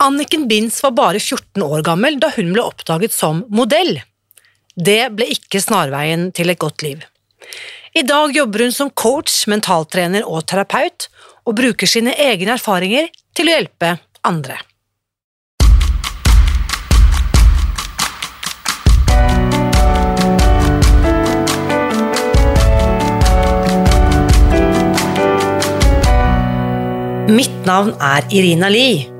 Anniken Binds var bare 14 år gammel da hun ble oppdaget som modell. Det ble ikke snarveien til et godt liv. I dag jobber hun som coach, mentaltrener og terapeut, og bruker sine egne erfaringer til å hjelpe andre. Mitt navn er Irina Lie.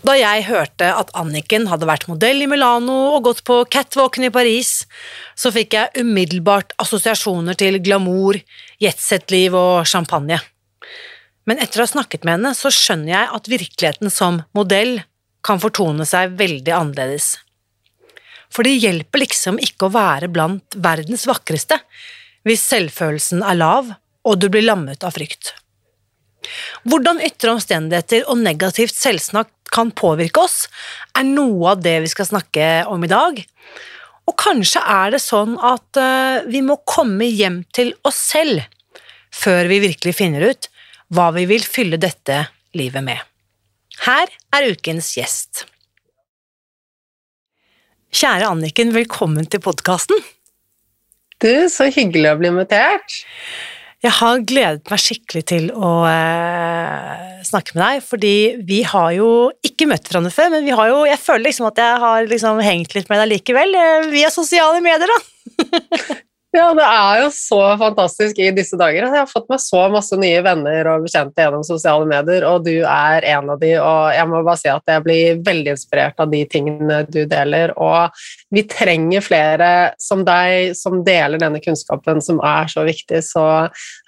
Da jeg hørte at Anniken hadde vært modell i Milano og gått på catwalken i Paris, så fikk jeg umiddelbart assosiasjoner til glamour, jetset-liv og champagne. Men etter å ha snakket med henne, så skjønner jeg at virkeligheten som modell kan fortone seg veldig annerledes. For det hjelper liksom ikke å være blant verdens vakreste hvis selvfølelsen er lav og du blir lammet av frykt. Hvordan ytre omstendigheter og negativt selvsnakk kan påvirke oss, er noe av det vi skal snakke om i dag. Og kanskje er det sånn at uh, vi må komme hjem til oss selv før vi virkelig finner ut hva vi vil fylle dette livet med. Her er ukens gjest. Kjære Anniken, velkommen til podkasten. Du, så hyggelig å bli invitert. Jeg har gledet meg skikkelig til å eh, snakke med deg, fordi vi har jo ikke møtt hverandre før, men vi har jo, jeg føler liksom at jeg har liksom hengt litt med deg likevel, eh, via sosiale medier, da. Ja, det er jo så fantastisk i disse dager. Jeg har fått meg så masse nye venner og bekjente gjennom sosiale medier, og du er en av de, og jeg må bare si at jeg blir veldig inspirert av de tingene du deler, og vi trenger flere som deg som deler denne kunnskapen som er så viktig, så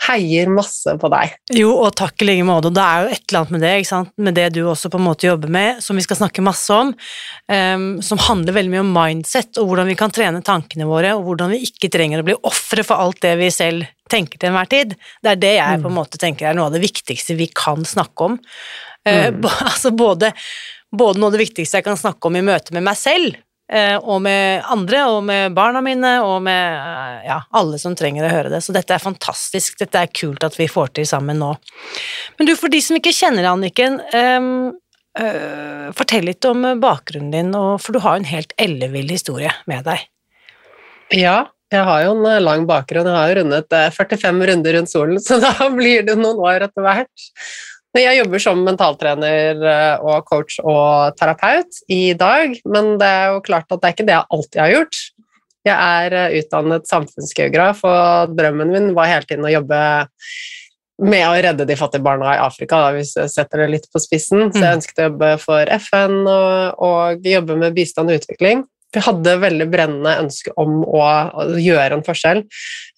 heier masse på deg. Jo, og takk i like måte. Det er jo et eller annet med det, ikke sant? med det du også på en måte jobber med, som vi skal snakke masse om, um, som handler veldig mye om mindset, og hvordan vi kan trene tankene våre, og hvordan vi ikke trenger å bli ofre for alt det vi selv tenker til enhver tid. Det er det jeg på en mm. måte tenker er noe av det viktigste vi kan snakke om. Uh, mm. altså både, både noe av det viktigste jeg kan snakke om i møte med meg selv, uh, og med andre, og med barna mine, og med uh, ja, alle som trenger å høre det. Så dette er fantastisk, dette er kult at vi får til sammen nå. Men du, for de som ikke kjenner Anniken, um, uh, fortell litt om bakgrunnen din, for du har en helt ellevill historie med deg. Ja, jeg har jo en lang bakgrunn. Jeg har jo rundet 45 runder rundt solen, så da blir det noen år etter hvert. Jeg jobber som mentaltrener eh, og coach og terapeut i dag, men det er jo klart at det er ikke det jeg alltid har gjort. Jeg er eh, utdannet samfunnsgeograf, og drømmen min var hele tiden å jobbe med å redde de fattige barna i Afrika, da, hvis jeg setter det litt på spissen. Så jeg mm. ønsket å jobbe for FN og, og jobbe med bistand og utvikling. Vi hadde veldig brennende ønske om å, gjøre en forskjell.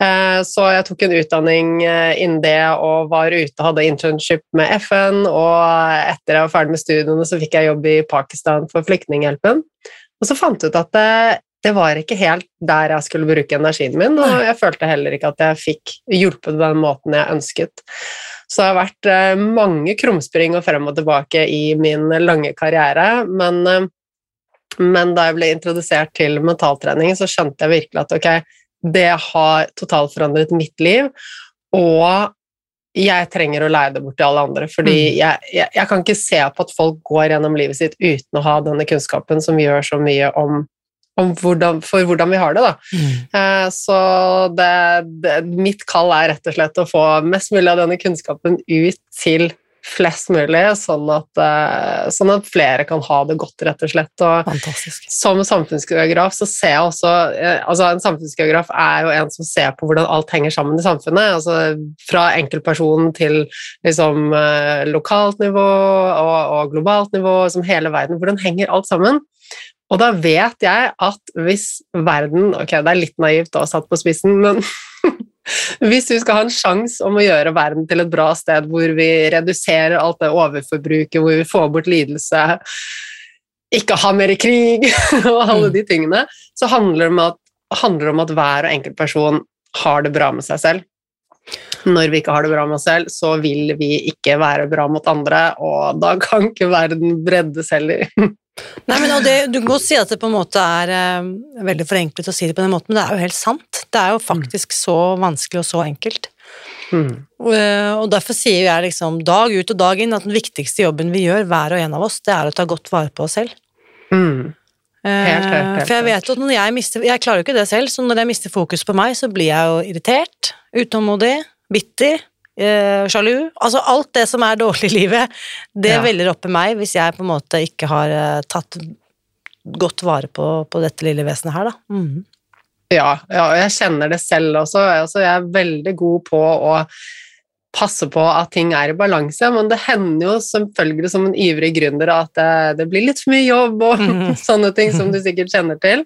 Eh, så jeg tok en utdanning eh, innen det og var ute og hadde internship med FN. Og etter jeg var ferdig med studiene, så fikk jeg jobb i Pakistan for Flyktninghjelpen. Og så fant jeg ut at det, det var ikke helt der jeg skulle bruke energien min, og jeg følte heller ikke at jeg fikk hjulpet på den måten jeg ønsket. Så det har vært eh, mange krumspring og frem og tilbake i min lange karriere, men men da jeg ble introdusert til mentaltrening, så skjønte jeg virkelig at ok, det har totalt forandret mitt liv, og jeg trenger å leie det bort til alle andre. fordi mm. jeg, jeg, jeg, kan ikke se på at folk går gjennom livet sitt uten å ha denne kunnskapen som gjør så mye om, om hvordan, for hvordan vi har det. Mm. Eh, så det, det, mitt kall er rett og slett å få mest mulig av denne kunnskapen ut til flest mulig, sånn at, eh, sånn at flere kan ha det godt, rett og slett. Og Fantastisk. som samfunnsgeograf så ser jeg også eh, altså En samfunnsgeograf er jo en som ser på hvordan alt henger sammen i samfunnet. altså Fra enkeltperson til liksom eh, lokalt nivå og, og globalt nivå, som hele verden. Hvordan henger alt sammen? Og da vet jeg at hvis verden Ok, det er litt naivt da, satt på spissen, men hvis vi skal ha en sjanse om å gjøre verden til et bra sted hvor vi reduserer alt det overforbruket, hvor vi får bort lidelse, ikke ha mer krig og alle de tingene, så handler det om at, det om at hver og enkelt person har det bra med seg selv. Når vi ikke har det bra med oss selv, så vil vi ikke være bra mot andre, og da kan ikke verden breddes heller. Nei, men og det, Du kan godt si at det på en måte er uh, veldig forenklet å si det på den måten, men det er jo helt sant. Det er jo faktisk så vanskelig og så enkelt. Mm. Eh, og derfor sier jeg liksom dag ut og dag inn at den viktigste jobben vi gjør, hver og en av oss, det er å ta godt vare på oss selv. Mm. Eh, Helt, helt, helt For jeg vet at når jeg mister Jeg klarer jo ikke det selv, så når jeg mister fokus på meg, så blir jeg jo irritert, utålmodig, bitter, eh, sjalu. Altså alt det som er dårlig i livet, det Ja. veller opp i meg hvis jeg på en måte ikke har eh, tatt godt vare på, på dette lille vesenet her, da. Mm. Ja, ja, jeg kjenner det selv også. Altså, jeg er veldig god på å passe på at ting er i balanse, men det hender jo selvfølgelig som en ivrig gründer at det, det blir litt for mye jobb og mm. sånne ting som du sikkert kjenner til.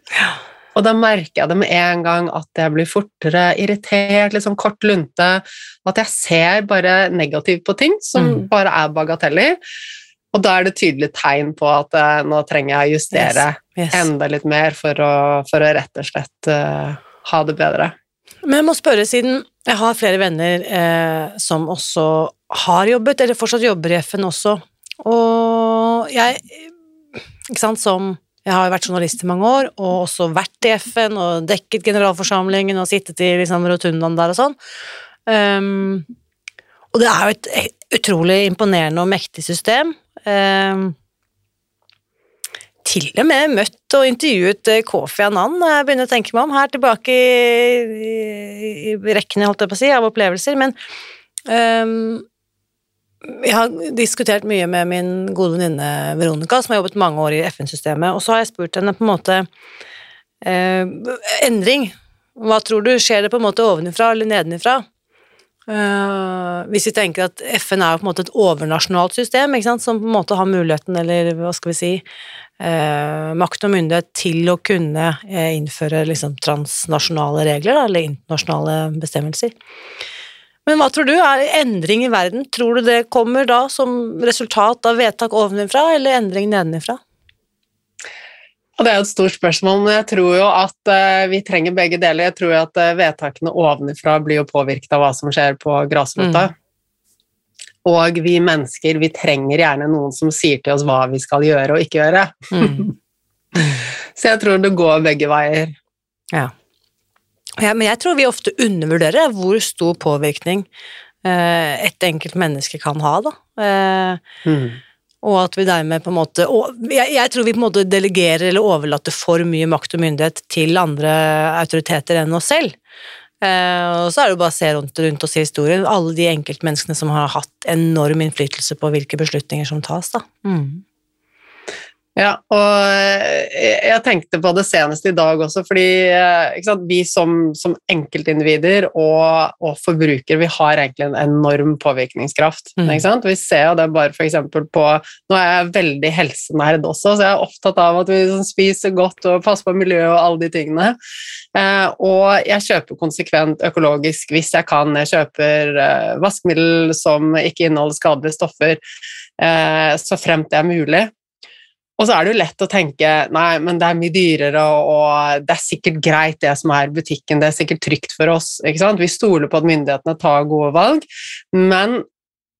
Og da merker jeg det med en gang at jeg blir fortere irritert, sånn kort lunte, at jeg ser bare negativt på ting som mm. bare er bagateller. Og da er det tydelig tegn på at eh, nå trenger jeg å justere Yes. enda litt mer for å, for å rett og slett uh, ha det bedre. Men jeg må spørre, siden jeg har flere venner eh, som også har jobbet, eller fortsatt jobber i FN også, og jeg, ikke sant, som jeg har jo vært journalist i mange år, og også vært i FN, og dekket generalforsamlingen, og sittet i liksom, rotundaen der og sånn. Um, og det er jo et utrolig imponerende og mektig system. Um, til og med møtt og intervjuet eh, Kofi Annan, jeg begynner å tenke meg om, her tilbake i, i, i rekkene, holdt jeg på å si, av opplevelser, men øhm, jeg har diskutert mye med min gode venninne Veronica, som har jobbet mange år i FN-systemet, og så har jeg spurt henne på en måte eh, Endring, hva tror du? Skjer det på en måte ovenifra eller nedenifra? Eh, hvis vi tenker at FN er på en måte et overnasjonalt system, som på en måte har muligheten, eller hva skal vi si, eh, makt og myndighet til å kunne uh, innføre liksom transnasjonale regler, da, eller internasjonale bestemmelser. Men hva tror du, er endring i verden, tror du det kommer da som resultat av vedtak ovenifra, eller endring nedenifra? Og Det er jo et stort spørsmål, men jeg tror jo at uh, vi trenger begge deler. Jeg tror jo at uh, vedtakene ovenifra blir jo påvirket av hva som skjer på grasrota. Mm. Og vi mennesker, vi trenger gjerne noen som sier til oss hva vi skal gjøre og ikke gjøre. Mm. Så jeg tror det går begge veier. Ja. Ja. Men jeg tror vi ofte undervurderer hvor stor påvirkning eh, et enkelt menneske kan ha, da. Mm. Og at vi dermed på en måte jeg, jeg, tror vi på en måte delegerer eller overlater for mye makt og myndighet til andre autoriteter enn oss selv. Eh, og så er det jo bare å se rundt, rundt oss i historien, alle de enkeltmenneskene som har hatt enorm innflytelse på hvilke beslutninger som tas, da. Mm. Ja, og jeg tenkte på det senest i dag også, fordi sant, vi som, som enkeltindivider og, og, forbrukere, vi har egentlig en enorm påvirkningskraft. Mm. Vi ser jo det bare f.eks. på Nå er jeg veldig helsenerd også, så jeg er opptatt av at vi liksom, spiser godt og passer på miljøet og alle de tingene. Eh, og jeg kjøper konsekvent økologisk hvis jeg kan. Jeg kjøper eh, vaskemiddel som ikke inneholder skadelige stoffer, eh, så fremt det er mulig. Og så er det jo lett å tenke nei, men det er mye dyrere, og, og det er sikkert greit det som er butikken, det er sikkert trygt for oss. ikke sant? Vi stoler på at myndighetene tar gode valg, men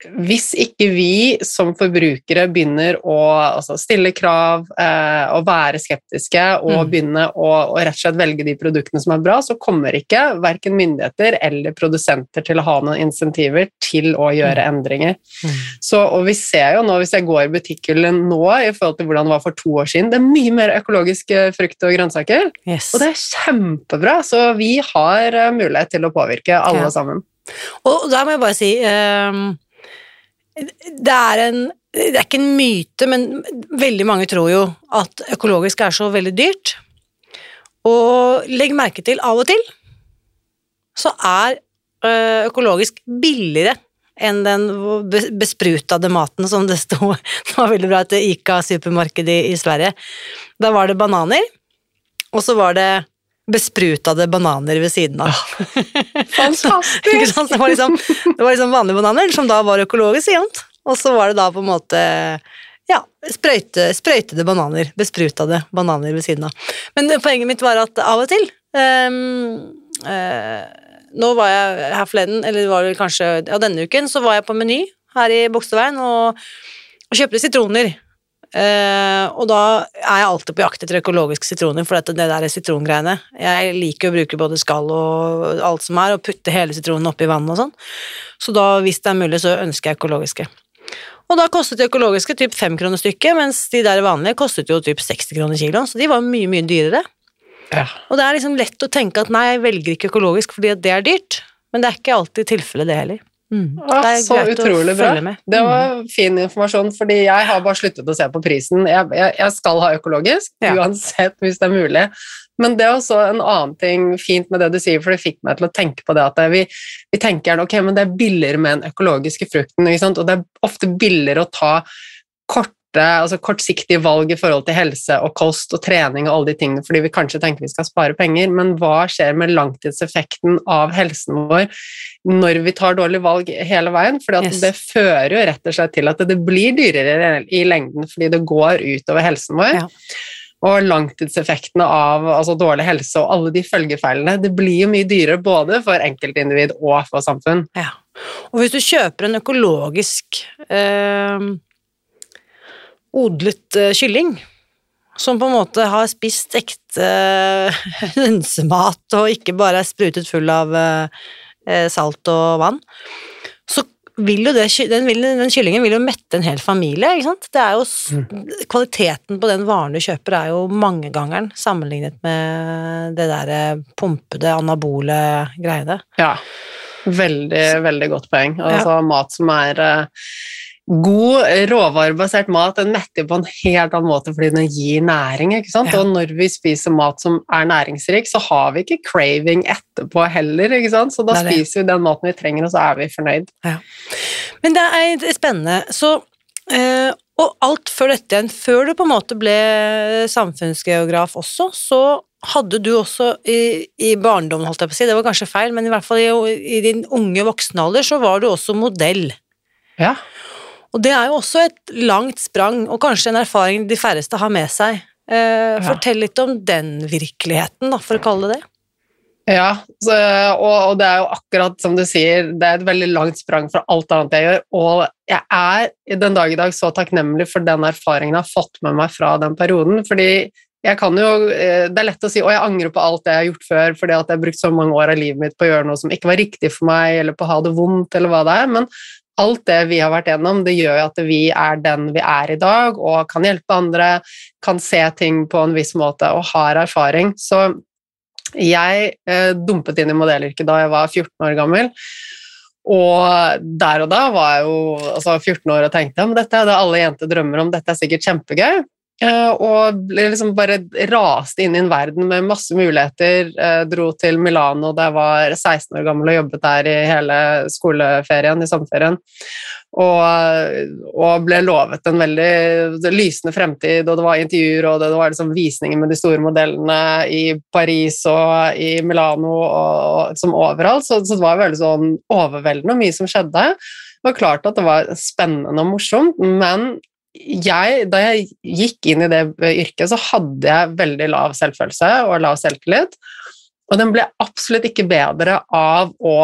hvis ikke vi som forbrukere begynner å altså, stille krav eh, og være skeptiske og mm. begynne å, og rett og slett velge de produktene som er bra, så kommer ikke verken myndigheter eller produsenter til å ha noen insentiver til å gjøre mm. endringer. Mm. Så, og vi ser jo nå, hvis jeg går i butikkhyllen nå i forhold til hvordan det var for to år siden, det er mye mer økologiske frukt og grønnsaker, yes. og det er kjempebra. Så vi har mulighet til å påvirke alle ja. sammen. Og da må jeg bare si um det er en Det er ikke en myte, men veldig mange tror jo at økologisk er så veldig dyrt. Og legg merke til, av og til så er øh, økologisk billigere enn den be- besprutede maten som det sto Det var veldig bra etter Ica av supermarkedet i Sverige. Da var det bananer, og så var det besprutede bananer ved siden av. Fantastisk! Ikke sant? Det var, liksom, det var liksom vanlige bananer, som da var økologisk, jevnt. Og så var det da på en måte ja, sprøyte, sprøytede bananer, besprutede bananer ved siden av. Men poenget mitt var at av og til um, uh, Nå var jeg her forleden, eller var det kanskje ja, denne uken, så var jeg på Meny her i Bogstadveien og, og kjøpte sitroner. Eh, og da er jeg alltid på jakt etter økologiske sitroner, for det der er sitrongreiene Jeg liker å bruke både skall og alt som er, og putte hele sitronen oppi vannet og sånn. Så da, hvis det er mulig, så ønsker jeg økologiske. Og da kostet de økologiske typ fem kroner stykket, mens de der vanlige kostet jo typ 60 kroner kiloen, så de var mye, mye dyrere. Ja. Og det er liksom lett å tenke at nei, jeg velger ikke økologisk fordi det er dyrt, men det er ikke alltid tilfellet det heller. Mm. Er så utrolig bra. Mm. Det var fin informasjon, fordi jeg har bare sluttet å se på prisen. Jeg, jeg, jeg skal ha økologisk, Ja. uansett hvis det er mulig. Men det er også en annen ting fint med det du sier, for det fikk meg til å tenke på det at vi, vi tenker ok, men det er billigere med den økologiske frukten, og det er ofte billigere å ta korte, altså kortsiktige valg i forhold til helse og kost og trening og alle de tingene, fordi vi kanskje tenker vi skal spare penger, men hva skjer med langtidseffekten av helsen vår når vi tar dårlige valg hele veien? For Yes. det fører jo rett og slett til at det blir dyrere i lengden fordi det går utover helsen vår. Ja. Og langtidseffektene av altså dårlig helse og alle de følgefeilene, det blir jo mye dyrere både for enkeltindivid og for samfunn. Ja. Og hvis du kjøper en økologisk eh, odlet eh, kylling, som på en måte har spist ekte eh, hønsemat og ikke bare er sprutet full av eh, eh, salt og vann, så vil jo det, den, vil, den kyllingen vil jo mette en hel familie, ikke sant? Det er jo, mm. Kvaliteten på den varen du kjøper er jo mangegangeren sammenlignet med det der eh, pumpede, anabole greiene. Ja. Veldig, veldig godt poeng. Altså mat som er eh, god, råvarebasert mat, den metter på en helt annen måte fordi den gir næring. ikke sant? Ja. Og når vi spiser mat som er næringsrik, så har vi ikke craving etterpå heller. ikke sant? Så da Det det. spiser vi den maten vi trenger, og så er vi fornøyd. Men det er spennende. Så, øh, og alt før dette igjen, før du på en måte ble samfunnsgeograf også, så hadde du også i, i barndommen, holdt jeg på å si, det var kanskje feil, men i hvert fall i, i din unge voksne alder, så var du også modell. Ja. Og det er jo også et langt sprang, og kanskje en erfaring de færreste har med seg. Eh, Fortell litt om den virkeligheten, da, for å kalle det det. Ja, så, og, og det er jo akkurat som du sier, det er et veldig langt sprang fra alt annet jeg gjør, og jeg er den dag i dag så takknemlig for den erfaringen jeg har fått med meg fra den perioden, fordi jeg kan jo, eh, det er lett å si at jeg angrer på alt det jeg har gjort før, fordi at jeg har brukt så mange år av livet mitt på å gjøre noe som ikke var riktig for meg, eller på å ha det vondt, eller hva det er, men alt det vi har vært gjennom, det gjør jo at vi er den vi er i dag, og kan hjelpe andre, kan se ting på en viss måte, og har erfaring. Så jeg eh, dumpet inn i modellyrket da jeg var 14 år gammel. Og der og da var jeg jo altså 14 år og tenkte at dette er det alle jenter drømmer om, dette er sikkert kjempegøy. Eh, og liksom bare raste inn i en verden med masse muligheter. Eh, dro til Milano da jeg var 16 år gammel og jobbet der i hele skoleferien, i sommerferien. Og, og ble lovet en veldig lysende fremtid, og det var intervjuer og det var liksom visninger med de store modellene i Paris og i Milano og, og som overalt, så, så det var veldig sånn overveldende og mye som skjedde. Det var klart at det var spennende og morsomt, men jeg, da jeg gikk inn i det yrket, så hadde jeg veldig lav selvfølelse og lav selvtillit, og den ble absolutt ikke bedre av å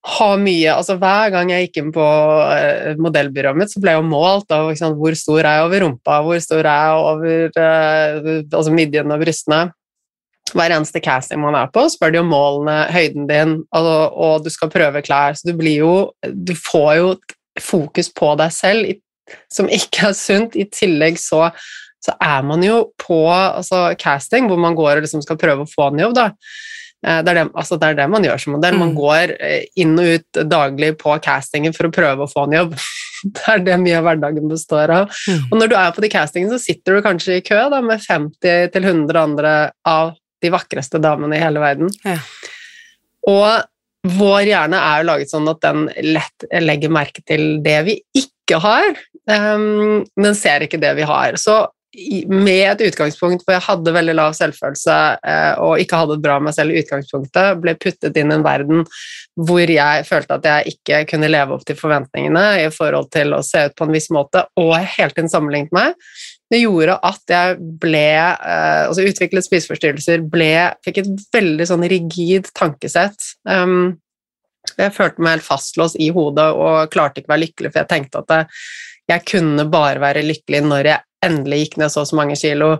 ha mye altså Hver gang jeg gikk inn på eh, modellbyrået mitt, så ble jeg jo målt av sant, hvor stor er jeg over rumpa, hvor stor er jeg over eh, altså midjen og brystene. Hver eneste casting man er på, spør de om målene, høyden din, og, og du skal prøve klær. Så du blir jo Du får jo fokus på deg selv i, som ikke er sunt. I tillegg så, så er man jo på altså, casting, hvor man går og liksom skal prøve å få en jobb, da. Eh, Det er, det, altså det er det man gjør som modell. Man Mm. går eh, inn og ut daglig på castingen for å prøve å få en jobb. Det er det mye av hverdagen består av. Mm. Og når du er på de castingene, så sitter du kanskje i kø da, med 50-100 andre av de vakreste damene i hele verden. Ja. Og vår hjerne er jo laget sånn at den lett legger merke til det vi ikke har. Um, den ser ikke det vi har. Så med et utgangspunkt hvor jeg hadde veldig lav selvfølelse eh, og ikke hadde det bra med meg selv i utgangspunktet, ble puttet inn i en verden hvor jeg følte at jeg ikke kunne leve opp til forventningene i forhold til å se ut på en viss måte, og hele tiden sammenlignet meg, det gjorde at jeg ble eh, altså utviklet spiseforstyrrelser, ble, fikk et veldig sånn rigid tankesett. Um, jeg følte meg helt fastlåst i hodet og klarte ikke å være lykkelig, for jeg tenkte at jeg kunne bare være lykkelig når jeg endelig gikk ned så og så mange kilo,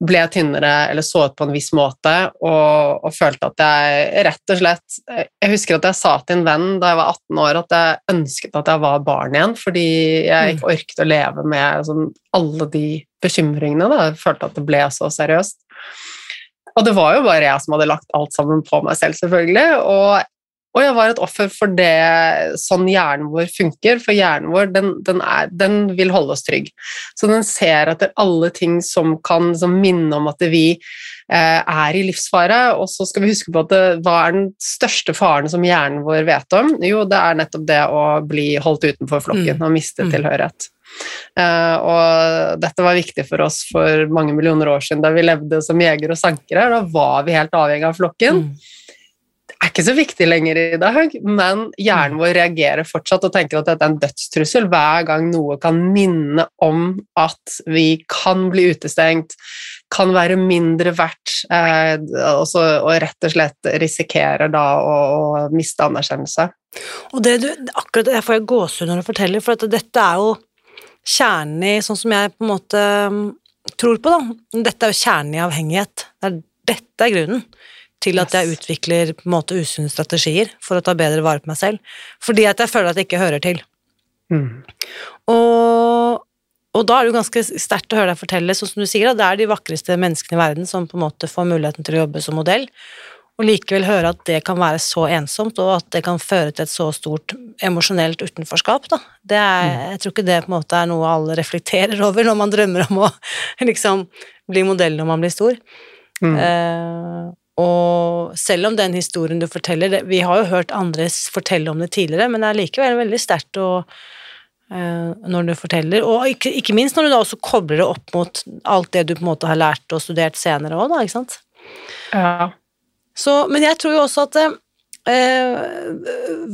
ble tynnere eller så ut på en viss måte, og, og følte at jeg rett og slett Jeg husker at jeg sa til en venn da jeg var 18 år at jeg ønsket at jeg var barn igjen, fordi jeg ikke orket å leve med sånn, alle de bekymringene. Da. Jeg følte at det ble så seriøst. Og det var jo bare jeg som hadde lagt alt sammen på meg selv, selvfølgelig. Og, og jeg var et offer for det sånn hjernen vår funker, for hjernen vår den, den, er, den vil holde oss trygg. Så den ser etter alle ting som kan som minne om at vi eh, er i livsfare, og så skal vi huske på at det, hva er den største faren som hjernen vår vet om? Jo, det er nettopp det å bli holdt utenfor flokken Mm. og miste Mm. tilhørighet. Uh, og dette var viktig for oss for mange millioner år siden da vi levde som jegere og sankere. Da var vi helt avhengig av flokken. Mm. Er ikke så viktig lenger i dag, men hjernen vår reagerer fortsatt og tenker at dette er en dødstrussel hver gang noe kan minne om at vi kan bli utestengt, kan være mindre verdt, eh, og, så, og rett og slett risikerer da å, å miste anerkjennelse. Og det du, akkurat jeg får gåsehud når du forteller, for at dette er jo kjernen i, sånn som jeg på en måte mm, tror på, da. Dette er jo kjernen i avhengighet. Det er, dette er grunnen til at jeg utvikler på en måte usunne strategier for å ta bedre vare på meg selv. Fordi at jeg føler at jeg ikke hører til. Mm. Og, og da er det jo ganske sterkt å høre deg fortelle, sånn som du sier, at det er de vakreste menneskene i verden som på en måte får muligheten til å jobbe som modell, og likevel høre at det kan være så ensomt, og at det kan føre til et så stort emosjonelt utenforskap, da. Det er, jeg tror ikke det på en måte er noe alle reflekterer over når man drømmer om å liksom bli modell når man blir stor. Mm. Eh, og selv om den historien du forteller det, Vi har jo hørt andre fortelle om det tidligere, men det er likevel veldig sterkt eh, når du forteller. Og ikke, ikke minst når du da også kobler det opp mot alt det du på en måte har lært og studert senere òg, da, ikke sant. Ja. Så, men jeg tror jo også at eh,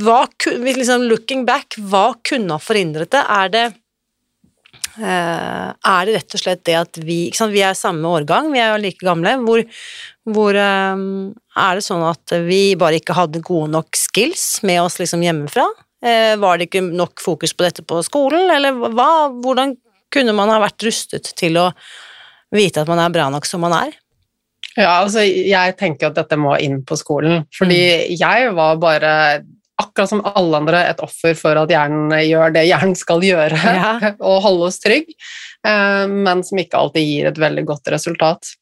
hva, liksom Looking back, hva kunne ha forhindret det? Er det er det rett og slett det at vi ikke sant, Vi er samme årgang, vi er jo like gamle. Hvor, hvor eh, er det sånn at vi bare ikke hadde gode nok skills med oss liksom hjemmefra? Eh, var det ikke nok fokus på dette på skolen, eller hva? Hvordan kunne man ha vært rustet til å vite at man er bra nok som man er? Ja, altså jeg tenker at dette må inn på skolen, fordi jeg var bare akkurat som alle andre et offer for at hjernen gjør det hjernen skal gjøre, Ja. og holde oss trygg, eh, men som ikke alltid gir et veldig godt resultat.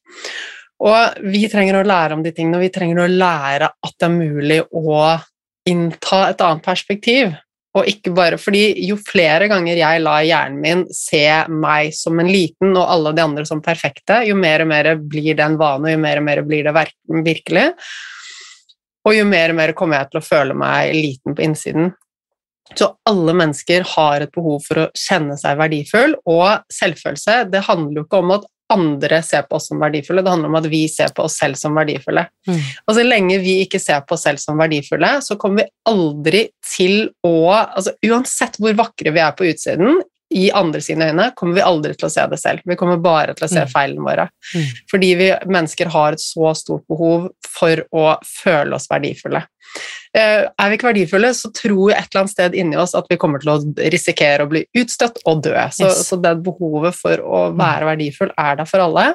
Og vi trenger å lære om de tingene, og vi trenger å lære at det er mulig å innta et annet perspektiv. Og ikke bare fordi jo flere ganger jeg lar hjernen min se meg som en liten og alle de andre som perfekte, jo mer og mer blir det en vane, og jo mer og mer blir det virkelig. Og jo mer og mer kommer jeg til å føle meg liten på innsiden. Så alle mennesker har et behov for å kjenne seg verdifull, og selvfølelse det handler jo ikke om at andre ser på oss som verdifulle, det handler om at vi ser på oss selv som verdifulle. Mm. Og så lenge vi ikke ser på oss selv som verdifulle, så kommer vi aldri til å altså Uansett hvor vakre vi er på utsiden, i andre sine øyne, kommer vi aldri til å se det selv. Vi kommer bare til å se Mm. feilene våre. Mm. Fordi vi mennesker har et så stort behov for å føle oss verdifulle. Eh, Er vi ikke verdifulle, så tror vi et eller annet sted inni oss at vi kommer til å risikere å bli utstøtt og dø. Så, Yes. så det behovet for å være verdifull er der for alle.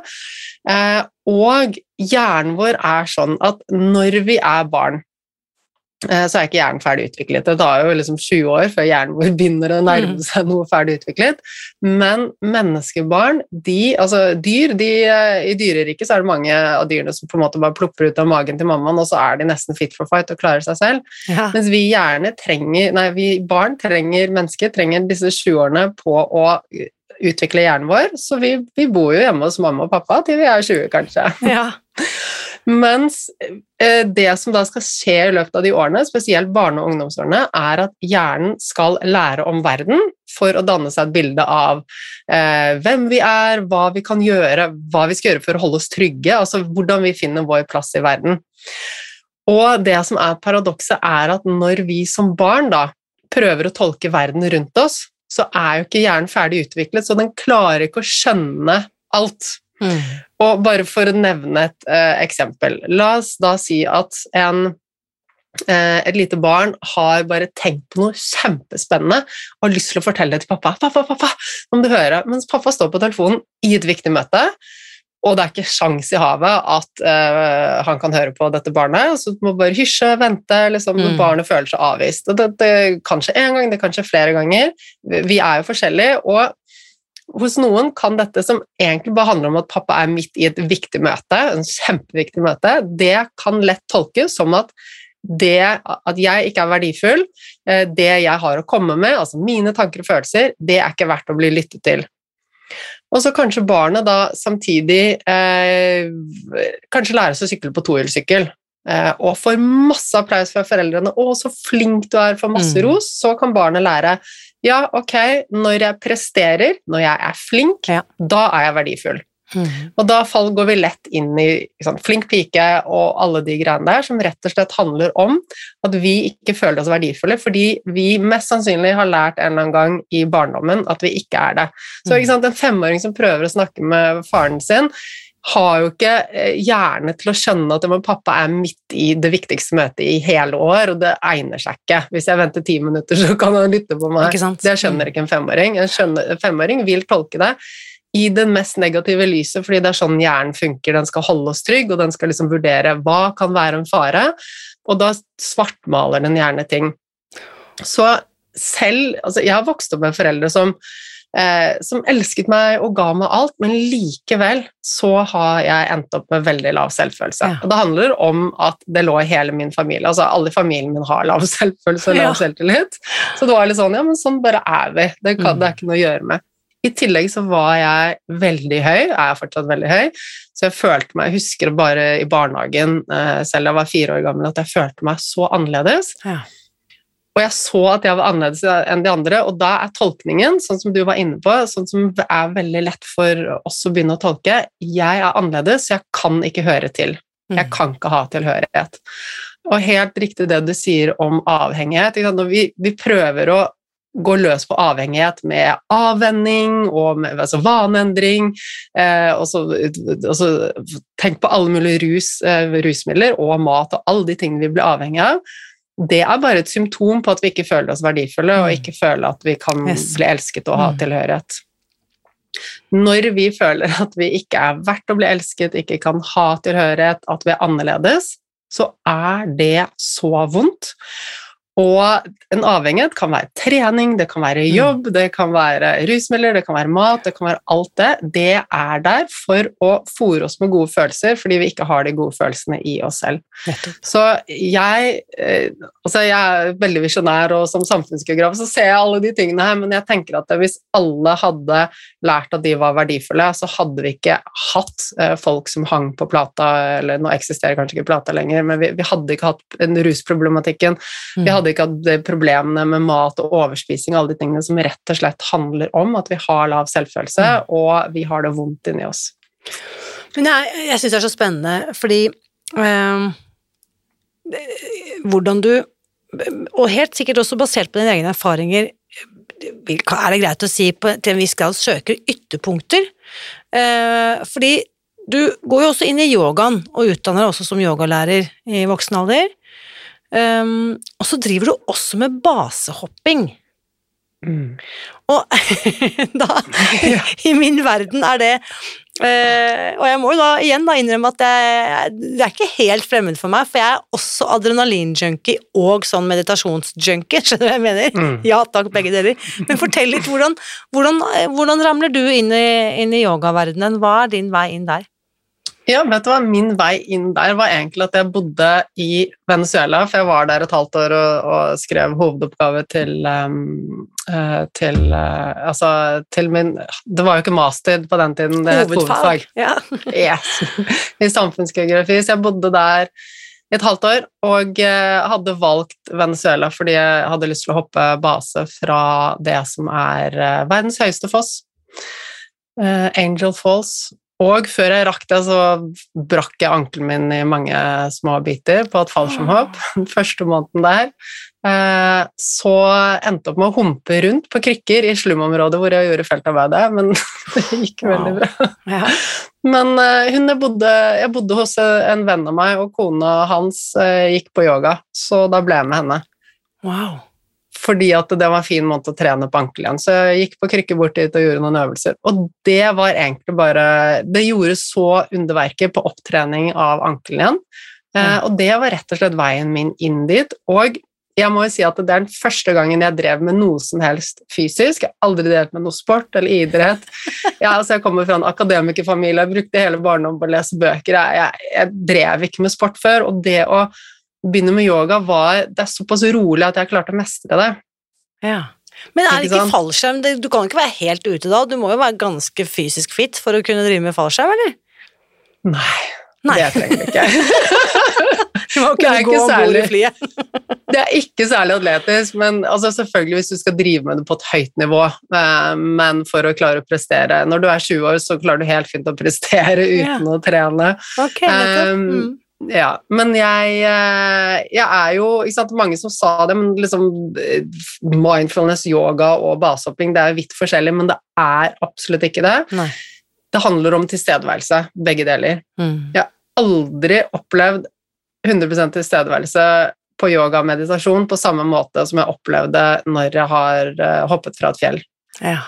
Eh, Og hjernen vår er sånn at når vi er barn, så er ikke hjernen ferdig utviklet. Det tar jo liksom 20 år før hjernen vår begynner å nærme seg noe ferdig utviklet. Men menneskebarn, de, altså dyr de, eh, I dyreriket så er det mange av dyrene som på en måte bare plopper ut av magen til mammaen, og så er de nesten fit for fight og klarer seg selv. Ja. Mens vi gjerne trenger, nei, vi barn trenger, mennesker trenger disse sju årene på å utvikle hjernen vår, så vi, vi bor jo hjemme hos mamma og pappa til vi er 20, kanskje. ja. Mens eh, det som da skal skje i løpet av de årene, spesielt barne- og ungdomsårene, er at hjernen skal lære om verden for å danne seg et bilde av eh, hvem vi er, hva vi kan gjøre, hva vi skal gjøre for å holde oss trygge, altså hvordan vi finner vår plass i verden. Og det som er paradokset, er at når vi som barn da prøver å tolke verden rundt oss, så er jo ikke hjernen ferdig utviklet, så den klarer ikke å skjønne alt. Mm. Og bare for å nevne et eh, eksempel. La oss da si at en, eh, et lite barn har bare tenkt på noe kjempespennende og har lyst til å fortelle det til pappa. Pappa, pappa, om du hører, Mens pappa står på telefonen i et viktig møte, og det er ikke sjans i havet at eh, han kan høre på dette barnet, så du må bare hysje, vente, liksom, Mm. barnet føler seg avvist. Og det, det kanskje én gang, det kanskje flere ganger. Vi vi er jo forskjellige, og hos noen kan dette som egentlig bare handler om at pappa er midt i et viktig møte, en kjempeviktig møte, det kan lett tolkes som at det at jeg ikke er verdifull, eh, det jeg har å komme med, altså mine tanker og følelser, det er ikke verdt å bli lyttet til. Og så kanskje barnet da samtidig eh, kanskje lærer seg å sykle på tohjulssykkel. Eh, og får masse applaus fra foreldrene. 'Å, så flink du er', får masse Mm. ros. Så kan barnet lære ja, ok, når jeg presterer, når jeg er flink, Ja. da er jeg verdifull. Mm. Og da fall, går vi lett inn i ikke flink pike og alle de greiene der, som rett og slett handler om at vi ikke føler oss verdifulle, fordi vi mest sannsynlig har lært en eller annen gang i barndommen at vi ikke er det. Så ikke sant, en femåring som prøver å snakke med faren sin, har jo ikke eh, hjerne til å skjønne at men pappa er midt i det viktigste møtet i hele år, og det egner seg ikke. Hvis jeg venter ti minutter, så kan han lytte på meg. Det skjønner ikke en femåring. En, skjønner, femåring vil tolke det i det mest negative lyset, fordi det er sånn hjernen funker. Den skal holde oss trygg, og den skal liksom vurdere hva kan være en fare, og da svartmaler den gjerne ting. Så selv Altså, jeg har vokst opp med foreldre som som elsket meg og ga meg alt, men likevel så har jeg endt opp med veldig lav selvfølelse. Ja. Og det handler om at det lå i hele min familie. Altså alle i familien min har lav selvfølelse og lav Ja. selvtillit. Så det var litt sånn, ja, men sånn bare er vi. Det, kan, Mm. det er ikke noe å gjøre med. I tillegg så var jeg veldig høy, er jeg fortsatt veldig høy, så jeg følte meg, jeg husker bare i barnehagen, eh, selv da jeg var fire år gammel, at jeg følte meg så annerledes. Ja. Og jeg så at jeg var annerledes enn de andre, og da er tolkningen, sånn som du var inne på, sånn som er veldig lett for oss å begynne å tolke, jeg er annerledes, jeg kan ikke høre til. Jeg Mm. kan ikke ha tilhørighet. Og helt riktig det du sier om avhengighet. Når vi, vi prøver å gå løs på avhengighet med avvenning og med altså vaneendring, eh, og, så, og så tenk på alle mulige rus, eh, rusmidler og mat og alle de tingene vi blir avhengig av. Det er bare et symptom på at vi ikke føler oss verdifulle og Mm. ikke føler at vi kan Yes. bli elsket og ha Mm. tilhørighet. Når vi føler at vi ikke er verdt å bli elsket, ikke kan ha tilhørighet, at vi er annerledes, så er det så vondt. Og en avhengighet kan være trening, det kan være jobb, det kan være rusmidler, det kan være mat, det kan være alt det. Det er der for å fòre oss med gode følelser, fordi vi ikke har de gode følelsene i oss selv. Så jeg, eh, altså jeg er veldig visjonær, og som samfunnsgeograf så ser jeg alle de tingene her, men jeg tenker at hvis alle hadde lært at de var verdifulle, så hadde vi ikke hatt eh, folk som hang på plata, eller nå eksisterer kanskje ikke plata lenger, men vi, vi hadde ikke hatt den rusproblematikken. Vi Mm. Hadde ikke hatt problemene med mat og overspising, alle de tingene som rett og slett handler om at vi har lav selvfølelse, og vi har det vondt inni oss. Men jeg, jeg syns det er så spennende, fordi øh, hvordan du Og helt sikkert også basert på dine egne erfaringer, er det greit å si på, til en viss grad søker ytterpunkter. Eh, fordi du går jo også inn i yogaen, og utdanner deg også som yogalærer i voksen alder. Ehm, og så driver du også med basehopping. Og da, i min verden, er det uh, og jeg må jo da igjen da innrømme at jeg, det er ikke helt fremmed for meg, for jeg er også adrenalinjunkie og sånn meditasjonsjunkie, skjønner du hva jeg mener? Mm. Ja takk, begge deler. Men fortell litt, hvordan, hvordan, hvordan ramler du inn i, inn i yogaverdenen? Hva er din vei inn der? Ja, vet du hva? Min vei inn der var egentlig at jeg bodde i Venezuela, for jeg var der et halvt år og, og skrev hovedoppgave til, um, uh, til uh, Altså til min Det var jo ikke master på den tiden, det het hovedfag. Ja. Yes. I samfunnsgeografi. Så jeg bodde der i et halvt år og uh, hadde valgt Venezuela fordi jeg hadde lyst til å hoppe base fra det som er verdens høyeste foss. Angel Falls, og før jeg rakk det, så brakk jeg ankelen min i mange små biter på et fallskjermhopp den første måneden der. Eh, så endte jeg opp med å humpe rundt på krykker i slumområdet hvor jeg gjorde feltarbeidet, men det gikk veldig bra. Ja. Men eh, hun jeg bodde, jeg bodde hos en venn av meg, og kona hans eh, gikk på yoga, så da ble jeg med henne. Wow. Fordi at det var en fin måte å trene på ankelen. Så jeg gikk på krykke bort dit og gjorde noen øvelser. Og det var egentlig bare Det gjorde så underverket på opptrening av ankelen igjen. Eh, og det var rett og slett veien min inn dit. Og jeg må jo si at det er den første gangen jeg drev med noe som helst fysisk. Jeg har aldri delt med noe sport eller idrett. Ja, altså jeg kommer fra en akademikerfamilie, jeg brukte hele barndommen på å lese bøker. Jeg, jeg, jeg drev ikke med sport før, og det å begynne med yoga var Det er såpass rolig at jeg klarte å mestre det. Ja. Men er det Ikke ikke fallskjerm? Du kan ikke være helt ute da? Du må jo være ganske fysisk fit for å kunne drive med fallskjerm, eller? Nei, Nei. det trenger jeg ikke. Du må kunne gå om bord i flyet. Det er ikke særlig atletisk, men altså selvfølgelig hvis du skal drive med det på et høyt nivå, eh, men for å klare å prestere Når du er 20 år, så klarer du helt fint å prestere uten Ja. å trene. Ok, nettopp. Um, Mm. Ja, men jeg, eh, jeg er jo ikke sant, Mange som sa det, men liksom eh, mindfulness, yoga og basehopping det er vidt forskjellig, men det er absolutt ikke det. Nei. Det handler om tilstedeværelse, begge deler. Mm. Aldri opplevd 100 tilstedeværelse på yoga og meditasjon på samme måte som jeg opplevde når jeg har eh, hoppet fra et fjell. Ja.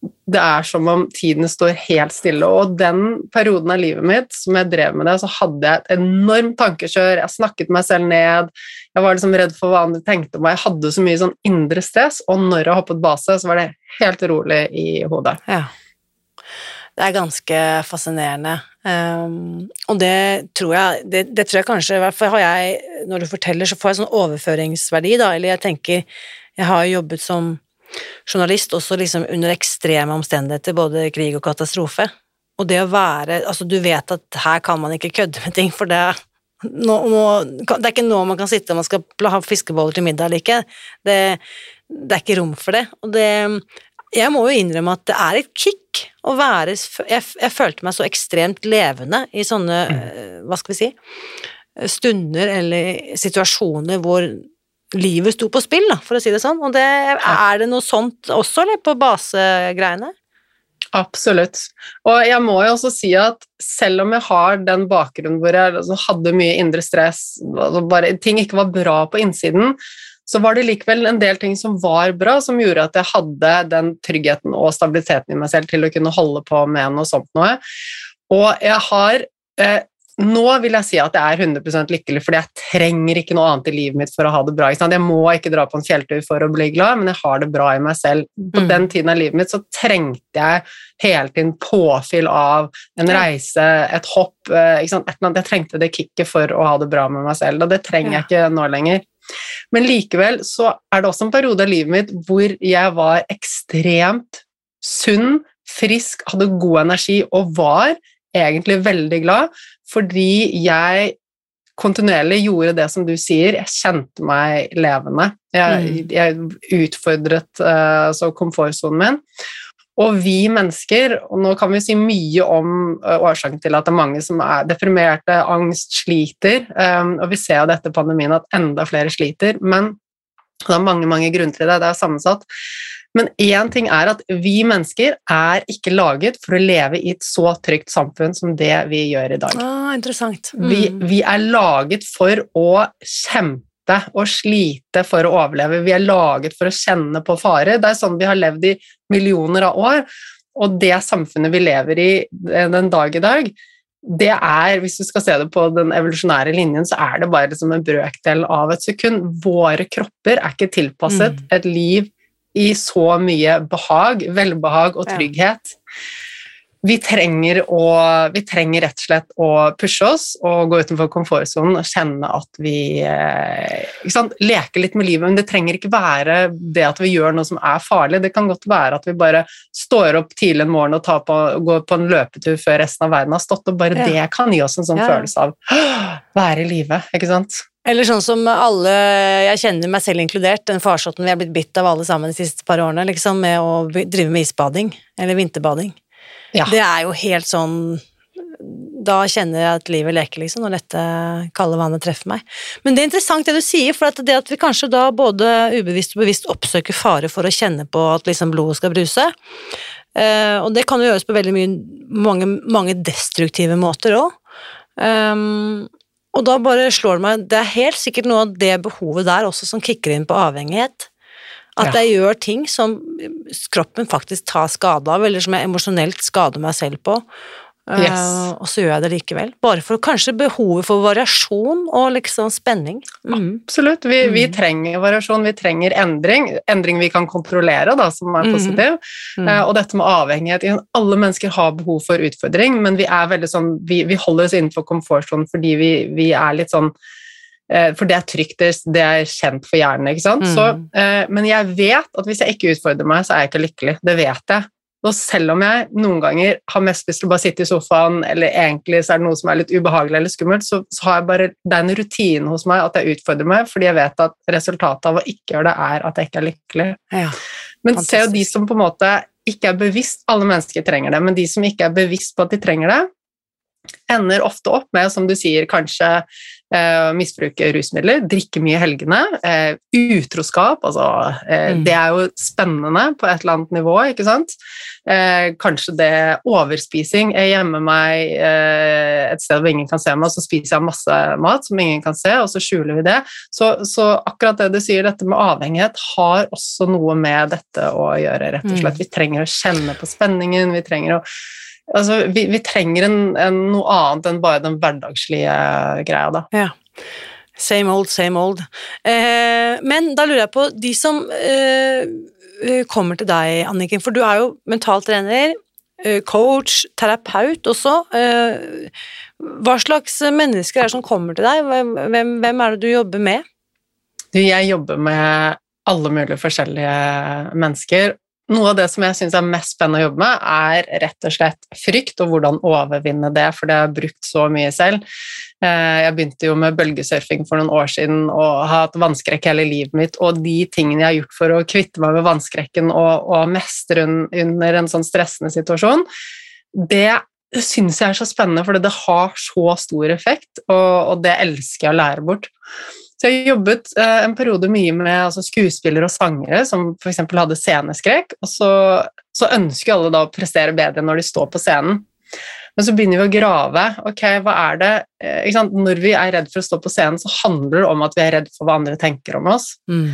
Det er som om tiden står helt stille, og den perioden av livet mitt som jeg drev med det, så hadde jeg et enormt tankekjør, jeg snakket meg selv ned, jeg var liksom redd for hva andre tenkte om meg, jeg hadde så mye sånn indre stress, og når jeg hoppet base, så var det helt rolig i hodet. Ja. Det er ganske fascinerende. Um, og det tror jeg det, det tror jeg kanskje har jeg Når du forteller, så får jeg sånn overføringsverdi, da. Eller jeg tenker Jeg har jo jobbet som journalist også liksom under ekstreme omstendigheter, både krig og katastrofe. Og det å være Altså, du vet at her kan man ikke kødde med ting, for det nå, nå, det er ikke nå man kan sitte og man skal ha fiskeboller til middag eller ikke. Det, det er ikke rom for det. Og det Jeg må jo innrømme at det er et kick å være Jeg, jeg følte meg så ekstremt levende i sånne, mm. hva skal vi si, stunder eller situasjoner hvor livet sto på spill, da, for å si det sånn. Og det, er det noe sånt også, eller, på basegreiene? Absolutt. Og jeg må jo også si at selv om jeg har den bakgrunnen hvor jeg altså, hadde mye indre stress, altså bare ting ikke var bra på innsiden, så var det likevel en del ting som var bra, som gjorde at jeg hadde den tryggheten og stabiliteten i meg selv til å kunne holde på med noe sånt noe. Og jeg har eh, Nå vil jeg si at jeg er 100 lykkelig, fordi jeg trenger ikke noe annet i livet mitt for å ha det bra. Jeg må ikke dra på en fjelltur for å bli glad, men jeg har det bra i meg selv. På Mm. den tiden av livet mitt så trengte jeg hele tiden påfyll av en reise, et hopp eh, ikke sant? Jeg trengte det kicket for å ha det bra med meg selv, og det trenger jeg ikke nå lenger. Men likevel så er det også en periode av livet mitt hvor jeg var ekstremt sunn, frisk, hadde god energi og var egentlig veldig glad fordi jeg kontinuerlig gjorde det som du sier, jeg kjente meg levende. Jeg, jeg utfordret altså komfortsonen min. Og vi mennesker, og nå kan vi si mye om uh, årsaken til at det er mange som er deprimerte, angst, sliter, um, og vi ser jo dette pandemien at enda flere sliter, men det er mange, mange grunner til det, det er sammensatt. Men én ting er at vi mennesker er ikke laget for å leve i et så trygt samfunn som det vi gjør i dag. Ah, interessant. Vi, Mm. vi er laget for å kjempe og slite for å overleve. Vi er laget for å kjenne på fare. Det er sånn vi har levd i millioner av år. Og det samfunnet vi lever i den dag i dag, det er, hvis du skal se det på den evolusjonære linjen, så er det bare liksom en brøkdel av et sekund. Våre kropper er ikke tilpasset mm. et liv i så mye behag, velbehag og trygghet. Vi trenger, å, vi trenger, rett og slett å pushe oss og gå utenfor komfortsonen og kjenne at vi sant, leker litt med livet. Men det trenger ikke være det at vi gjør noe som er farlig. Det kan godt være at vi bare står opp tidlig en morgen og på, går på en løpetur før resten av verden har stått, og bare ja. det kan gi oss en sånn ja. følelse av å være i live, ikke sant? Eller sånn som alle, jeg kjenner meg selv inkludert, den farsotten vi er blitt bitt av alle sammen de siste par årene, liksom, med å drive med isbading, eller vinterbading. Ja. Det er jo helt sånn Da kjenner jeg at livet leker, liksom, når dette kalde vannet treffer meg. Men det er interessant det du sier, for at det at vi kanskje da både ubevisst og bevisst oppsøker fare for å kjenne på at liksom blodet skal bruse, uh, og det kan jo gjøres på veldig mye, mange, mange destruktive måter òg. Um, og da bare slår det meg Det er helt sikkert noe av det behovet der også som kicker inn på avhengighet. At jeg gjør ting som kroppen faktisk tar skade av, eller som jeg emosjonelt skader meg selv på. Yes. Uh, og så gjør jeg det likevel. Bare for kanskje behovet for variasjon og liksom spenning. Mm. Absolutt. Vi, mm. vi, trenger variasjon, vi trenger endring. Endring vi kan kontrollere, da, som er mm. positiv. Mm. Mm. og dette med avhengighet Alle mennesker har behov for utfordring, men vi er veldig sånn Vi, vi holder oss innenfor komfortsonen fordi vi, vi er litt sånn Eh, for det er trygt, det er kjent for hjernen. ikke sant? Mm. Så, eh, men jeg vet at hvis jeg ikke utfordrer meg, så er jeg ikke lykkelig. Det vet jeg. Og selv om jeg noen ganger har mest lyst til å bare sitte i sofaen, eller egentlig så er det noe som er litt ubehagelig eller skummelt, så, så har jeg bare, det er en rutine hos meg at jeg utfordrer meg, fordi jeg vet at resultatet av å ikke gjøre det, er at jeg ikke er lykkelig. Ja, men se jo de som på en måte ikke er bevisst Alle mennesker trenger det, men de som ikke er bevisst på at de trenger det, ender ofte opp med, som du sier, kanskje eh, misbruke rusmidler, drikke mye i helgene, eh, utroskap altså, eh, mm. Det er jo spennende på et eller annet nivå, ikke sant? Eh, kanskje det overspising. Jeg gjemmer meg eh, et sted hvor ingen kan se meg, og så spiser jeg masse mat som ingen kan se, og så skjuler vi det. Så, så akkurat det du sier, dette med avhengighet, har også noe med dette å gjøre, rett og slett. Mm. Vi trenger å kjenne på spenningen, vi trenger å altså, vi, vi, trenger en, en, noe annet enn bare den hverdagslige greia, da. Ja. Same old, same old. Eh, men da lurer jeg på, de som eh, eh kommer til deg, Anniken, for du er jo mental trener, coach, terapeut også. Eh, hva slags mennesker er det som kommer til deg? Hvem, hvem er det du jobber med? Jeg jobber med alle mulige forskjellige mennesker, noe av det som jeg syns er mest spennende å jobbe med, er rett og slett frykt, og hvordan overvinne det, for det har jeg brukt så mye selv. Eh, jeg begynte jo med bølgesurfing for noen år siden og har hatt vannskrekk hele livet mitt, og de tingene jeg har gjort for å kvitte meg med vannskrekken og, og mestre under en sånn stressende situasjon, det syns jeg er så spennende, for det har så stor effekt, og, og det elsker jeg å lære bort. Så jeg jobbet eh, en periode mye med altså, skuespillere og sangere som f.eks. hadde sceneskrekk, og så, så, ønsker alle da å prestere bedre når de står på scenen. Men så begynner vi å grave. ok, hva er det, eh, Når vi er redd for å stå på scenen, så handler det om at vi er redd for hva andre tenker om oss. Mm.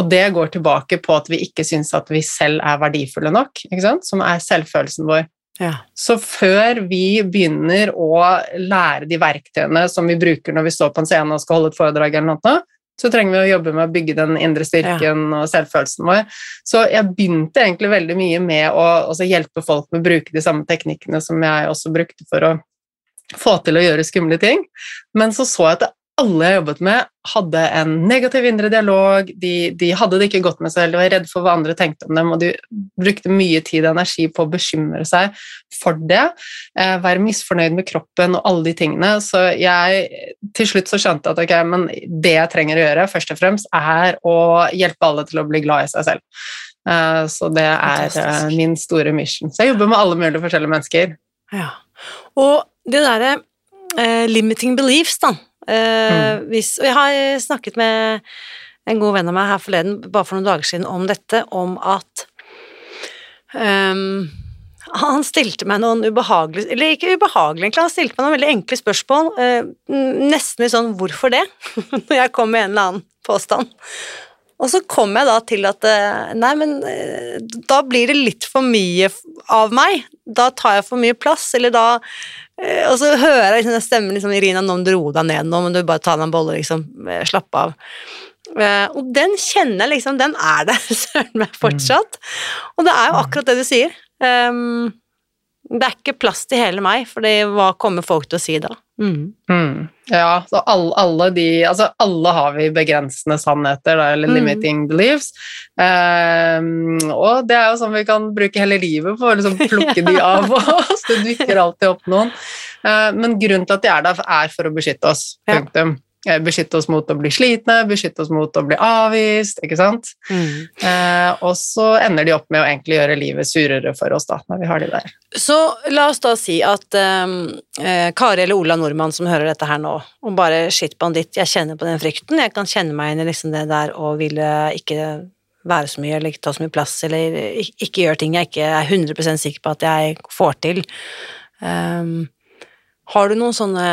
Og det går tilbake på at vi ikke syns at vi selv er verdifulle nok, som er selvfølelsen vår. Ja. Så før vi begynner å lære de verktøyene som vi bruker når vi står på en scene og skal holde et foredrag, eller noe, så trenger vi å jobbe med å bygge den indre styrken ja. og selvfølelsen vår. Så jeg begynte egentlig veldig mye med å hjelpe folk med å bruke de samme teknikkene som jeg også brukte for å få til å gjøre skumle ting. Men så så jeg at det alle jeg jobbet med, hadde en negativ indre dialog, de, de, hadde det ikke godt med seg selv, de var redde for hva andre tenkte om dem, og de brukte mye tid og energi på å bekymre seg for det, eh, være misfornøyd med kroppen og alle de tingene. Så jeg til slutt så skjønte at ok, men det jeg trenger å gjøre, først og fremst, er å hjelpe alle til å bli glad i seg selv. Eh, så det er eh, min store mission. Så jeg jobber med alle mulige forskjellige mennesker. Ja. Og det derre uh, limiting beliefs, da Mm. Hvis, og jeg har snakket med en god venn av meg her forleden, bare for noen dager siden, om dette, om at um, han stilte meg noen ubehagelige Eller ikke ubehagelige, egentlig, han stilte meg noen veldig enkle spørsmål. Uh, nesten litt sånn 'hvorfor det?' når jeg kom med en eller annen påstand. Og så kom jeg da til at eh, nei, men eh, da blir det litt for mye av meg. Da tar jeg for mye plass, eller da eh, Og så hører jeg liksom den stemmen liksom, Irina, nå må du roe deg ned, nå men du bare ta deg en bolle, liksom. eh, Slappe av. Eh, Og den kjenner jeg liksom, den er der søren meg fortsatt. Og det er jo akkurat det du sier. Um, det er ikke plass til hele meg, for hva kommer folk til å si da? Mm. Mm. Ja, så alle, alle de Altså, alle har vi begrensende sannheter, da, eller Mm. limiting beliefs. Um, og det er jo sånn vi kan bruke hele livet på å liksom plukke de av oss. Det dukker alltid opp noen. Uh, men grunnen til at de er der, er for å beskytte oss. Punktum. Eh, Beskytte oss mot å bli slitne, beskytte oss mot å bli avvist, ikke sant. Mm. Eh, og så ender de opp med å egentlig gjøre livet surere for oss, da, når vi har de der. Så la oss da si at um, eh, Kari eller Ola Nordmann som hører dette her nå, og bare shit banditt, jeg kjenner på den frykten, jeg kan kjenne meg inn i liksom det der og ville ikke være så mye eller ikke ta så mye plass eller ik- ikke gjøre ting jeg ikke er 100 sikker på at jeg får til. Um, har du noen sånne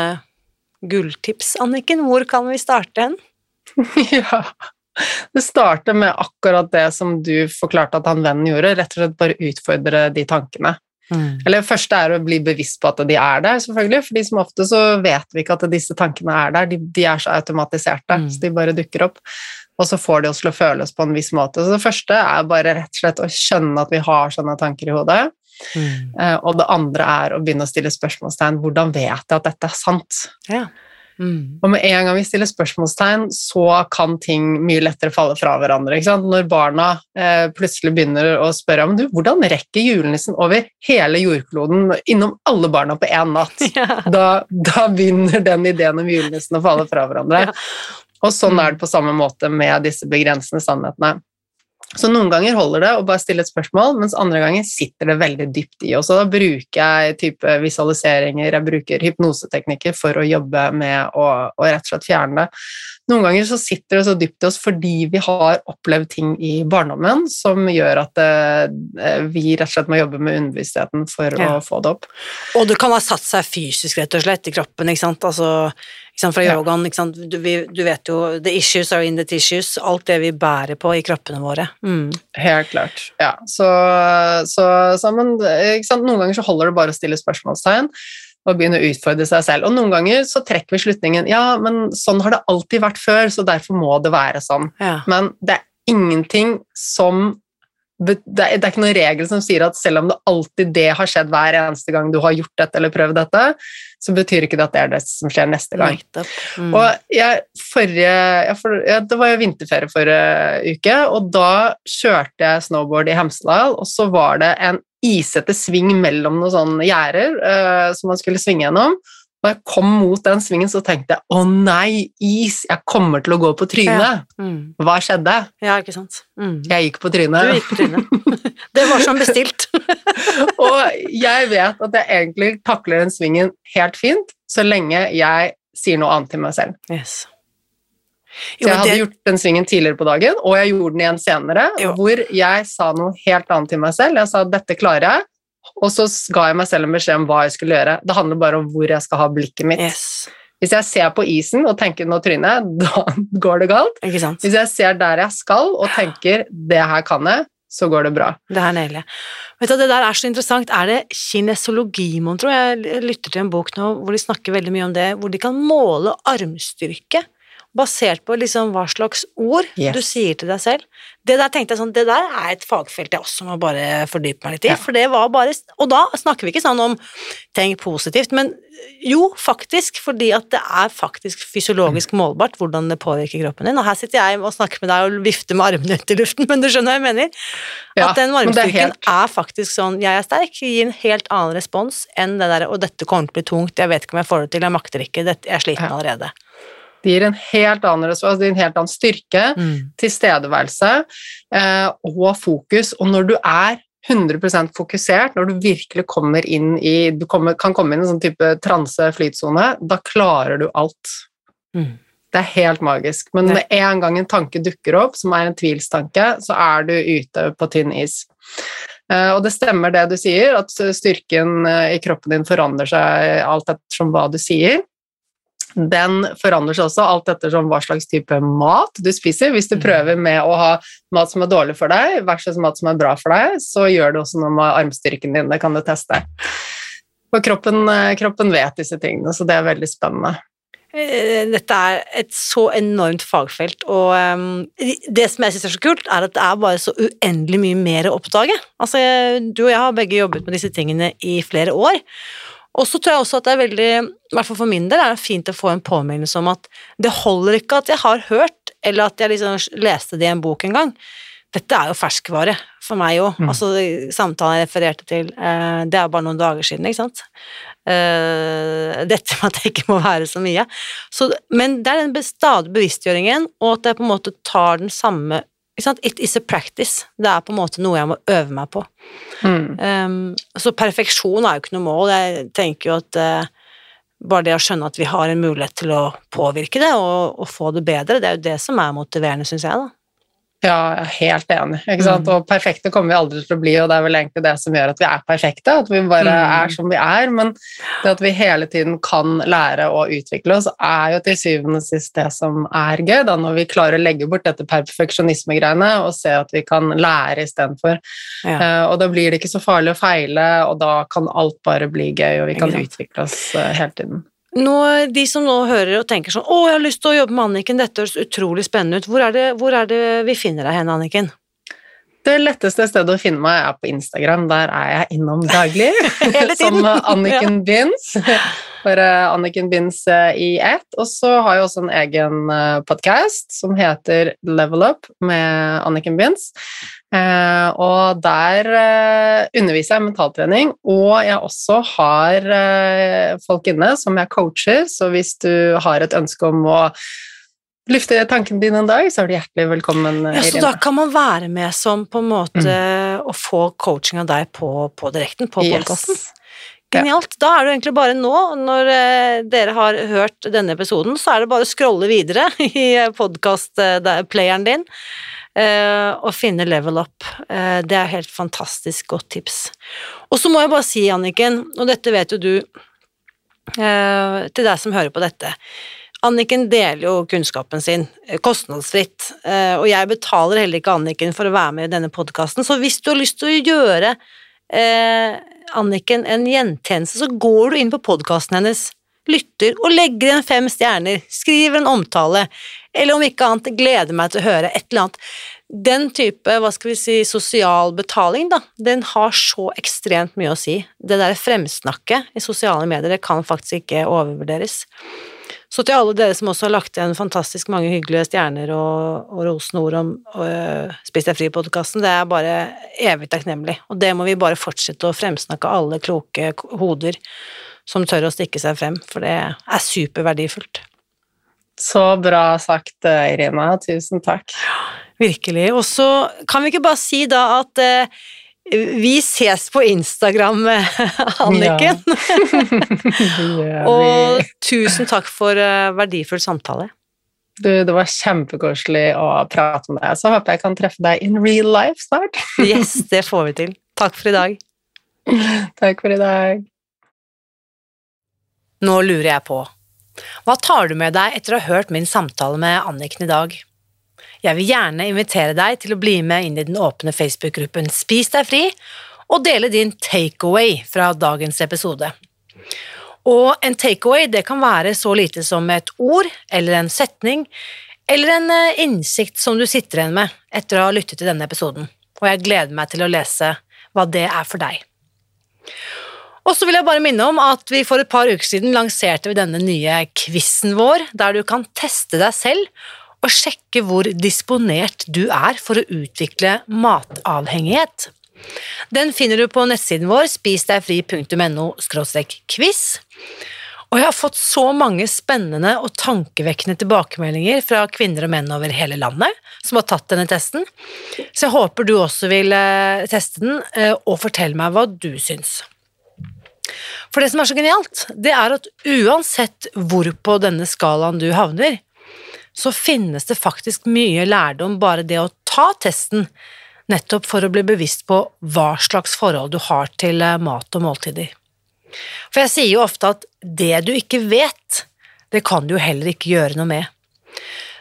gulltips, Anniken? Hvor kan vi starte hen? ja. Det starter med akkurat det som du forklarte at han vennen gjorde, rett og slett bare utfordre de tankene. Eller det første er å bli bevisst på at de er der, selvfølgelig, for som ofte så vet vi ikke at disse tankene er der, de, de er så automatiserte, Mm. så de bare dukker opp. Og så får de oss til å føle oss på en viss måte. Så det første er bare rett og slett å skjønne at vi har sånne tanker i hodet. Mm. Eh, Og det andre er å begynne å stille spørsmålstegn. Hvordan vet jeg at dette er sant? Ja. Mm. Og med en gang vi stiller spørsmålstegn, så kan ting mye lettere falle fra hverandre. Ikke sant? Når barna eh, plutselig begynner å spørre om du, hvordan rekker julenissen over hele jordkloden innom alle barna på én natt, Ja. da, da begynner den ideen om julenissen å falle fra hverandre. Ja. Og sånn er det på samme måte med disse begrensende sannhetene. Så noen ganger holder det å bare stille et spørsmål, mens andre ganger sitter det veldig dypt i. Og da bruker jeg type visualiseringer, jeg bruker hypnoseteknikker for å jobbe med å, å rett og slett fjerne det. Noen ganger så sitter det så dypt i oss fordi vi har opplevd ting i barndommen som gjør at eh, vi rett og slett må jobbe med underbevisstheten for Ja. å få det opp. Og det kan ha satt seg fysisk, rett og slett, i kroppen, ikke sant? Altså, ikke sant? fra yogaen, ikke sant? Du, du vet jo The issues are in the tissues. Alt det vi bærer på i kroppene våre. Mm. Helt klart. Ja, så, så, så men? Noen ganger så holder det bare å stille spørsmålstegn og begynne å utfordre seg selv. Og noen ganger så trekker vi slutningen ja, men sånn har det alltid vært før, så derfor må det være sånn. Ja. Men det er ingenting som det er, det er ikke noen regel som sier at selv om det alltid det har skjedd hver eneste gang du har gjort dette eller prøvd dette, så betyr ikke det at det er det som skjer neste gang. Mm. Og jeg, forrige, jeg, for, ja, det var jo vinterferie forrige uke, og da kjørte jeg snowboard i Hemsedal, og så var det en isete sving mellom noen sånne gjerder uh, som man skulle svinge gjennom. Og jeg kom mot den svingen, så tenkte jeg å nei, is, jeg kommer til å gå på trynet. Mm. Hva skjedde? Ja, ikke sant. Mm. Jeg gikk på trynet. Du gikk på trynet. det var som bestilt. og jeg vet at jeg egentlig takler den svingen helt fint, så lenge jeg sier noe annet til meg selv. Yes. Så jeg hadde gjort den svingen tidligere på dagen, og jeg gjorde den igjen senere, Jo. hvor jeg sa noe helt annet til meg selv. Jeg sa dette klarer jeg, og så ga jeg meg selv en beskjed om hva jeg skulle gjøre. Det handler bare om hvor jeg skal ha blikket mitt. Yes. Hvis jeg ser på isen og tenker 'nå tryner jeg', da går det galt. Hvis jeg ser der jeg skal og tenker 'det her kan jeg', så går det bra. Det her er jeg. Vet du, Det der er så interessant. Er det kinesologi, mon tro? Jeg lytter til en bok nå hvor de snakker veldig mye om det, hvor de kan måle armstyrke basert på liksom hva slags ord Yes. du sier til deg selv. Det der tenkte jeg sånn, det der er et fagfelt jeg også må bare fordype meg litt i, Ja. for det var bare Og da snakker vi ikke sånn om tenk positivt, men jo, faktisk, fordi at det er faktisk fysiologisk målbart hvordan det påvirker kroppen din. Og her sitter jeg og snakker med deg og vifter med armene ut i luften, men du skjønner hva jeg mener? Ja, at den men er varmestyrken helt- er, faktisk sånn 'jeg er sterk', gir en helt annen respons enn det derre 'og dette kommer til å bli tungt, jeg vet ikke om jeg får det til, jeg makter ikke, jeg er sliten Ja. allerede'. Det gir en helt annen respons, en helt annen styrke. Mm. tilstedeværelse eh, og fokus. Og når du er 100% fokusert, når du virkelig kommer inn i Du kommer, kan komme inn i en sånn type transe-flytsone, da klarer du alt. Mm. Det er helt magisk. Men med en gang en tanke dukker opp, som er en tvilstanke, så er du ute på tynn is. Eh, og det stemmer det du sier, at styrken eh, i kroppen din forandrer seg alt ettersom hva du sier. Den forandrer seg også alt ettersom hva slags type mat du spiser. Hvis du Mm. prøver med å ha mat som er dårlig for deg, versus mat som er bra for deg, så gjør det også noe med armstyrken din. Det kan du teste. For kroppen, eh, kroppen vet disse tingene, så det er veldig spennende. Eh, Dette er et så enormt fagfelt, og um, det som jeg syns er så kult, er at det er bare så uendelig mye mer å oppdage. Altså, du og jeg har begge jobbet med disse tingene i flere år. Og så tror jeg også at det er veldig, i hvert fall for min del, er det fint å få en påminnelse om at det holder ikke at jeg har hørt, eller at jeg liksom leste det i en bok en gang. Dette er jo ferskvare for meg òg. Mm. Altså, samtalen jeg refererte til, eh, det er bare noen dager siden, ikke sant. Eh, dette med at det ikke må være så mye. Så, men det er den stadige stadig bevisstgjøringen, og at jeg på en måte tar den samme? It is a practice. Det er på en måte noe jeg må øve meg på. Mm. Um, så perfeksjon er jo ikke noe mål. Jeg tenker jo at uh, bare det å skjønne at vi har en mulighet til å påvirke det og, og få det bedre, det er jo det som er motiverende, syns jeg, da. Ja, jeg er helt enig. Mm. Og perfekte kommer vi aldri til å bli, og det er vel egentlig det som gjør at vi er perfekte, at vi bare Mm. er som vi er. Men det at vi hele tiden kan lære å utvikle oss, er jo til syvende og sist det som er gøy, da, når vi klarer å legge bort dette perfeksjonismegreiene og se at vi kan lære istedenfor. Ja. Uh, og da blir det ikke så farlig å feile, og da kan alt bare bli gøy, og vi kan utvikle oss uh, hele tiden. Nå, de som nå hører og tenker sånn 'Å, jeg har lyst til å jobbe med Anniken, dette høres utrolig spennende ut'. Hvor er det, hvor er det vi finner deg hen, Anniken? Det letteste stedet å finne meg er på Instagram. Der er jeg innom daglig. Som Anniken Binds. Bare Anniken Binds eh, i ett. Og så har jeg også en egen podkast som heter Level Up med Anniken Binds. Eh, og der eh, underviser jeg mentaltrening, og jeg også har eh, folk inne som jeg coacher, så hvis du har et ønske om å lufte tankene dine en dag, så er du hjertelig velkommen. Ja, så Irene. da kan man være med som på en måte å få coaching av deg på, på direkten, på Yes. Genialt. Da er det egentlig bare nå, når eh, dere har hørt denne episoden, så er det bare å scrolle videre i podkast-playeren din eh, og finne Level Up. Eh, det er helt fantastisk godt tips. Og så må jeg bare si, Anniken, og dette vet jo du, eh, til deg som hører på dette. Anniken deler jo kunnskapen sin eh, kostnadsfritt, eh, og jeg betaler heller ikke Anniken for å være med i denne podkasten, så hvis du har lyst til å gjøre eh, Anniken en gjentjeneste, så går du inn på podkasten hennes, lytter og legger igjen fem stjerner, skriver en omtale, eller om ikke annet gleder meg til å høre et eller annet. Den type, hva skal vi si, sosial betaling, da, den har så ekstremt mye å si. Det der fremsnakket i sosiale medier, det kan faktisk ikke overvurderes. Så til alle dere som også har lagt igjen fantastisk mange hyggelige stjerner og, og rosende ord om øh, Spis deg fri-podkasten, det er bare evig takknemlig. Og det må vi bare fortsette å fremsnakke alle kloke hoder som tør å stikke seg frem, for det er superverdifullt. Så bra sagt, eh, Irina. Tusen takk. Virkelig. Og så kan vi ikke bare si da at eh, vi ses på Instagram, Anniken. Anniken. Og tusen takk for eh, verdifull samtale. Du, det var kjempekoselig å prate med deg. Så håper jeg kan treffe deg in real life snart. Yes, det får vi til. Takk for i dag. Takk for i dag. Nå lurer jeg på, hva tar du med deg etter å ha hørt min samtale med Anniken i dag? Jeg vil gjerne invitere deg til å bli med inn i den åpne Facebook-gruppen Spis deg fri, og dele din takeaway fra dagens episode. Og en takeaway det kan være så lite som et ord, eller en setning, eller en eh, innsikt som du sitter igjen med etter å ha lyttet til denne episoden, og jeg gleder meg til å lese hva det er for deg. Og så vil jeg bare minne om at vi for et par uker siden lanserte vi denne nye quizen vår, der du kan teste deg selv og sjekke hvor disponert du er for å utvikle matavhengighet. Den finner du på nettsiden vår spisdegfri.no quiz. Og jeg har fått så mange spennende og tankevekkende tilbakemeldinger fra kvinner og menn over hele landet som har tatt denne testen, så jeg håper du også vil eh, teste den eh, og fortelle meg hva du syns. For det som er så genialt, det er at uansett hvor på denne skalaen du havner, så finnes det faktisk mye lærdom bare det å ta testen, nettopp for å bli bevisst på hva slags forhold du har til eh, mat og måltider. For jeg sier jo ofte at det du ikke vet, Det kan du jo heller ikke gjøre noe med.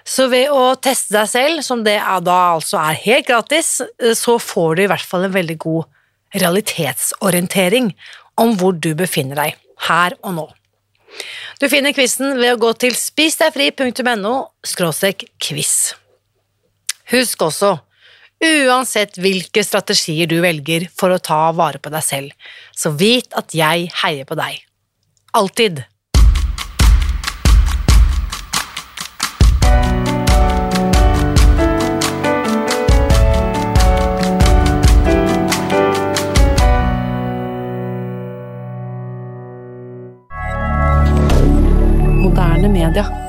Så ved å teste deg selv, som det da altså er helt gratis, så får du i hvert fall en veldig god realitetsorientering om hvor du befinner deg, her og nå. Du finner quizen ved å gå til spisdegfri.no quiz. Husk også, uansett hvilke strategier du velger for å ta vare på deg selv, så vit at jeg heier på deg. Alltid. Media.